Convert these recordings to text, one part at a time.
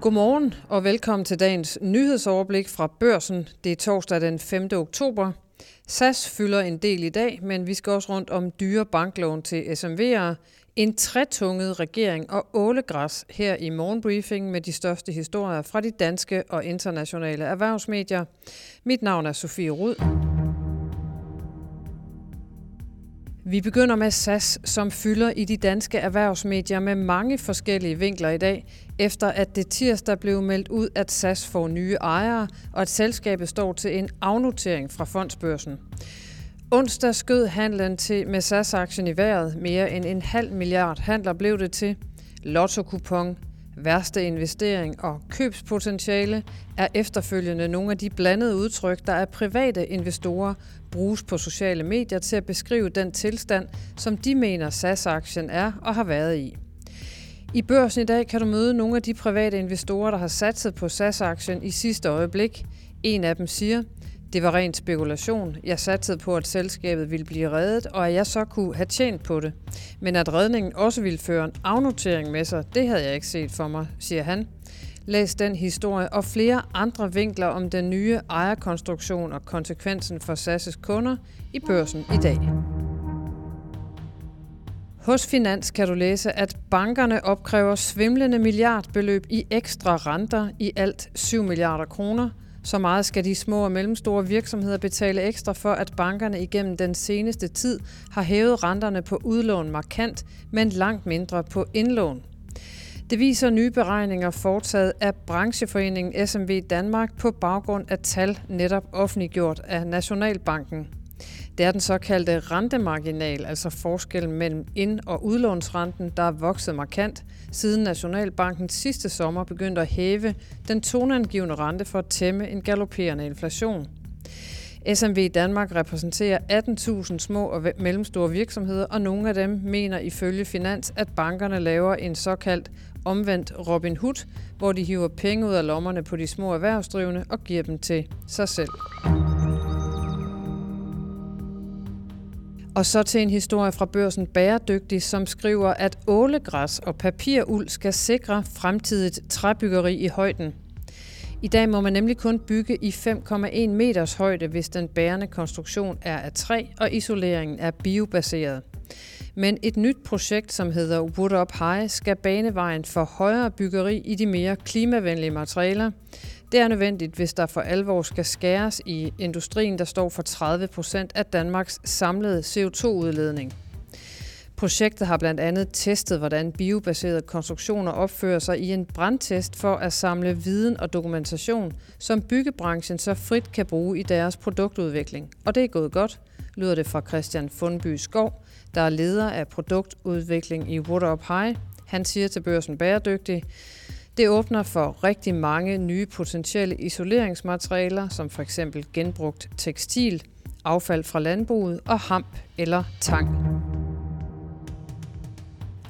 Godmorgen og velkommen til dagens nyhedsoverblik fra børsen. Det er torsdag den 5. oktober. SAS fylder en del i dag, men vi skal også rundt om dyre banklån til SMV'ere, en tretunget regering og ålegræs her i morgenbriefing med de største historier fra de danske og internationale erhvervsmedier. Mit navn er Sofie Rud. Vi begynder med SAS, som fylder i de danske erhvervsmedier med mange forskellige vinkler i dag, efter at det tirsdag blev meldt ud, at SAS får nye ejere, og at selskabet står til en afnotering fra fondsbørsen. Onsdag skød handlen til med SAS-aktien i vejret. Mere end en halv milliard handler blev det til. Lotto-kupon, værste investering og købspotentiale er efterfølgende nogle af de blandede udtryk, der af private investorer bruges på sociale medier til at beskrive den tilstand, som de mener SAS-aktien er og har været i. I børsen i dag kan du møde nogle af de private investorer, der har satset på SAS-aktien i sidste øjeblik. En af dem siger, det var ren spekulation. Jeg satsede på, at selskabet ville blive reddet, og at jeg så kunne have tjent på det. Men at redningen også ville føre en afnotering med sig, det havde jeg ikke set for mig, siger han. Læs den historie og flere andre vinkler om den nye ejerkonstruktion og konsekvensen for SAS' kunder i børsen i dag. Hos Finans kan du læse, at bankerne opkræver svimlende milliardbeløb i ekstra renter i alt 7 milliarder kroner. Så meget skal de små og mellemstore virksomheder betale ekstra for, at bankerne igennem den seneste tid har hævet renterne på udlån markant, men langt mindre på indlån. Det viser nye beregninger foretaget af brancheforeningen SMV Danmark på baggrund af tal netop offentliggjort af Nationalbanken. Det er den såkaldte rentemarginal, altså forskellen mellem ind- og udlånsrenten, der er vokset markant, siden Nationalbanken sidste sommer begyndte at hæve den toneangivende rente for at tæmme en galopperende inflation. SMV Danmark repræsenterer 18.000 små og mellemstore virksomheder, og nogle af dem mener ifølge Finans, at bankerne laver en såkaldt omvendt Robin Hood, hvor de hiver penge ud af lommerne på de små erhvervsdrivende og giver dem til sig selv. Og så til en historie fra børsen Bæredygtig, som skriver, at ålegræs og papiruld skal sikre fremtidigt træbyggeri i højden. I dag må man nemlig kun bygge i 5,1 meters højde, hvis den bærende konstruktion er af træ og isoleringen er biobaseret. Men et nyt projekt, som hedder Wood Up High, skal bane vejen for højere byggeri i de mere klimavenlige materialer. Det er nødvendigt, hvis der for alvor skal skæres i industrien, der står for 30 procent af Danmarks samlede CO2-udledning. Projektet har blandt andet testet, hvordan biobaserede konstruktioner opfører sig i en brandtest for at samle viden og dokumentation, som byggebranchen så frit kan bruge i deres produktudvikling. Og det er gået godt, lyder det fra Christian Fundby Skov, der er leder af produktudvikling i Water Up High. Han siger til børsen bæredygtig, det åbner for rigtig mange nye potentielle isoleringsmaterialer, som for eksempel genbrugt tekstil, affald fra landbruget og hamp eller tang.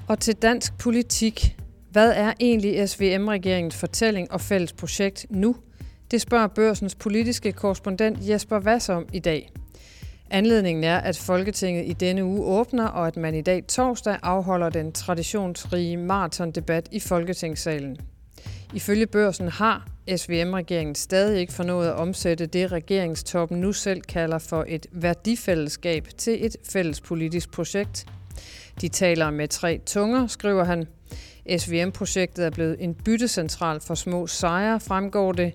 Og til dansk politik. Hvad er egentlig SVM-regeringens fortælling og fælles projekt nu? Det spørger børsens politiske korrespondent Jesper Vass om i dag. Anledningen er, at Folketinget i denne uge åbner, og at man i dag torsdag afholder den traditionsrige maratondebat i Folketingssalen. Ifølge børsen har SVM-regeringen stadig ikke fornået at omsætte det, regeringstoppen nu selv kalder for et værdifællesskab til et fælles politisk projekt. De taler med tre tunger, skriver han. SVM-projektet er blevet en byttecentral for små sejre, fremgår det.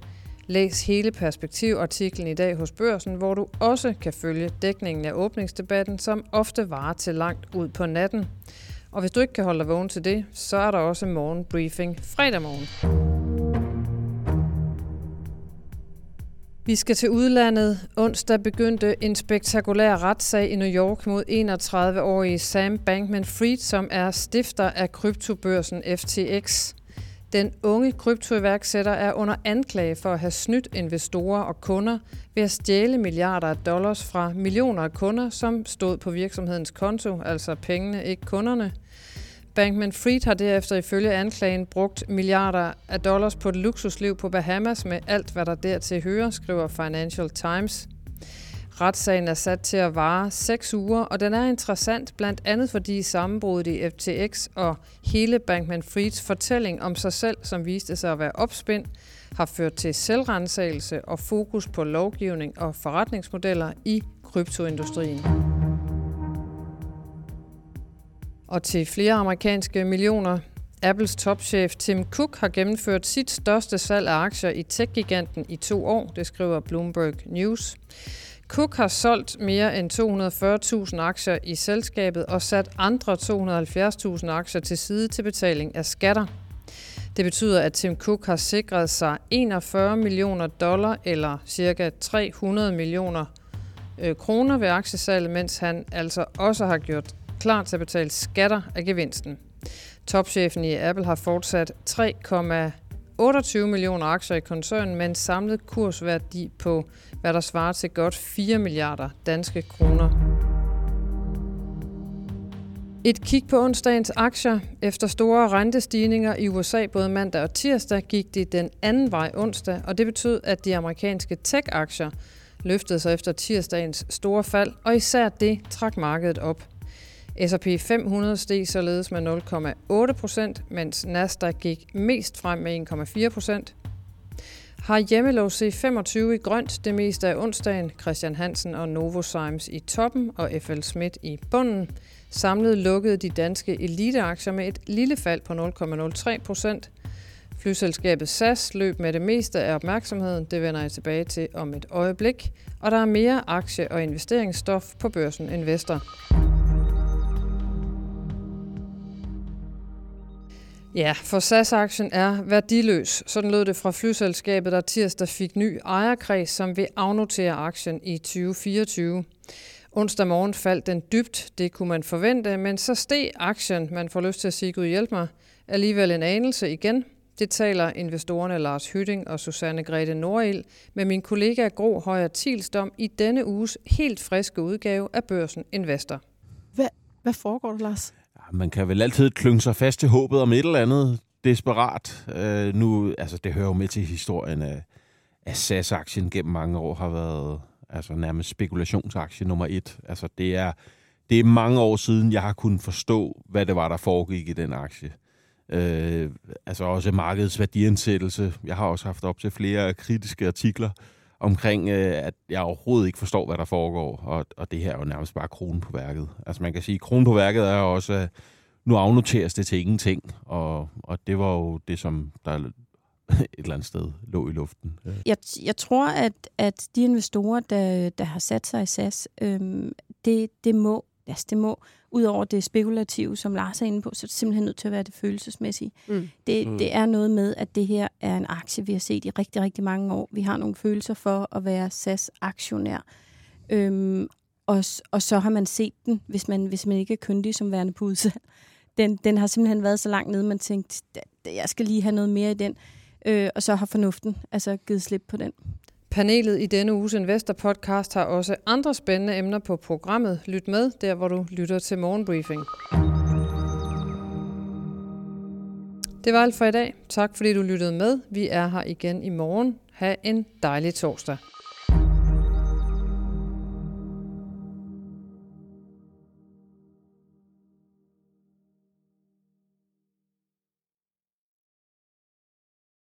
Læs hele perspektivartiklen i dag hos Børsen, hvor du også kan følge dækningen af åbningsdebatten, som ofte varer til langt ud på natten. Og hvis du ikke kan holde dig vågen til det, så er der også morgenbriefing fredag morgen. Vi skal til udlandet. Onsdag begyndte en spektakulær retssag i New York mod 31-årige Sam Bankman-Fried, som er stifter af kryptobørsen FTX. Den unge kryptoiværksætter er under anklage for at have snydt investorer og kunder ved at stjæle milliarder af dollars fra millioner af kunder, som stod på virksomhedens konto, altså pengene, ikke kunderne. Bankman Fried har derefter ifølge anklagen brugt milliarder af dollars på et luksusliv på Bahamas med alt, hvad der dertil hører, skriver Financial Times. Retssagen er sat til at vare 6 uger, og den er interessant blandt andet fordi sammenbruddet i FTX og hele Bankman Frieds fortælling om sig selv, som viste sig at være opspind, har ført til selvrensagelse og fokus på lovgivning og forretningsmodeller i kryptoindustrien. Og til flere amerikanske millioner. Apples topchef Tim Cook har gennemført sit største salg af aktier i tech-giganten i to år, det skriver Bloomberg News. Cook har solgt mere end 240.000 aktier i selskabet og sat andre 270.000 aktier til side til betaling af skatter. Det betyder, at Tim Cook har sikret sig 41 millioner dollar eller ca. 300 millioner øh, kroner ved aktiesalget, mens han altså også har gjort klar til at betale skatter af gevinsten. Topchefen i Apple har fortsat 28 millioner aktier i koncernen med en samlet kursværdi på, hvad der svarer til godt 4 milliarder danske kroner. Et kig på onsdagens aktier. Efter store rentestigninger i USA både mandag og tirsdag gik det den anden vej onsdag, og det betød, at de amerikanske tech-aktier løftede sig efter tirsdagens store fald, og især det trak markedet op. S&P 500 steg således med 0,8 procent, mens Nasdaq gik mest frem med 1,4 procent. Har hjemmelov C25 i grønt det meste af onsdagen, Christian Hansen og Novozymes i toppen og FL Schmidt i bunden. Samlet lukkede de danske eliteaktier med et lille fald på 0,03 procent. Flyselskabet SAS løb med det meste af opmærksomheden, det vender jeg tilbage til om et øjeblik, og der er mere aktie- og investeringsstof på børsen Investor. Ja, for SAS-aktien er værdiløs. Sådan lød det fra flyselskabet, der tirsdag fik ny ejerkreds, som vil afnotere aktien i 2024. Onsdag morgen faldt den dybt, det kunne man forvente, men så steg aktien, man får lyst til at sige Gud hjælp mig, alligevel en anelse igen. Det taler investorerne Lars Hytting og Susanne Grete Nordild med min kollega Gro Højer Tilsdom i denne uges helt friske udgave af Børsen Investor. Hvad, hvad foregår der, Lars? Man kan vel altid klynge sig fast til håbet om et eller andet desperat. Øh, nu, altså, det hører jo med til historien at, at SAS-aktien gennem mange år har været altså nærmest spekulationsaktie nummer et. Altså, det er, det er mange år siden, jeg har kunnet forstå, hvad det var, der foregik i den aktie. Øh, altså også markedets værdiansættelse. Jeg har også haft op til flere kritiske artikler omkring, øh, at jeg overhovedet ikke forstår, hvad der foregår, og, og det her er jo nærmest bare kronen på værket. Altså man kan sige, at kronen på værket er også, at nu afnoteres det til ingenting, og, og det var jo det, som der et eller andet sted lå i luften. Jeg, jeg tror, at, at de investorer, der, der har sat sig i SAS, øhm, det, det må altså det må, ud over det spekulative, som Lars er inde på, så er det simpelthen nødt til at være det følelsesmæssige. Mm. Det, mm. det er noget med, at det her er en aktie, vi har set i rigtig, rigtig mange år. Vi har nogle følelser for at være SAS-aktionær. Øhm, og, og så har man set den, hvis man, hvis man ikke er kyndig som værende på udsalg. Den, den har simpelthen været så langt nede, man tænkte, jeg skal lige have noget mere i den. Øh, og så har fornuften altså givet slip på den. Panelet i denne uges Investor Podcast har også andre spændende emner på programmet. Lyt med, der hvor du lytter til morgenbriefing. Det var alt for i dag. Tak fordi du lyttede med. Vi er her igen i morgen. Ha' en dejlig torsdag.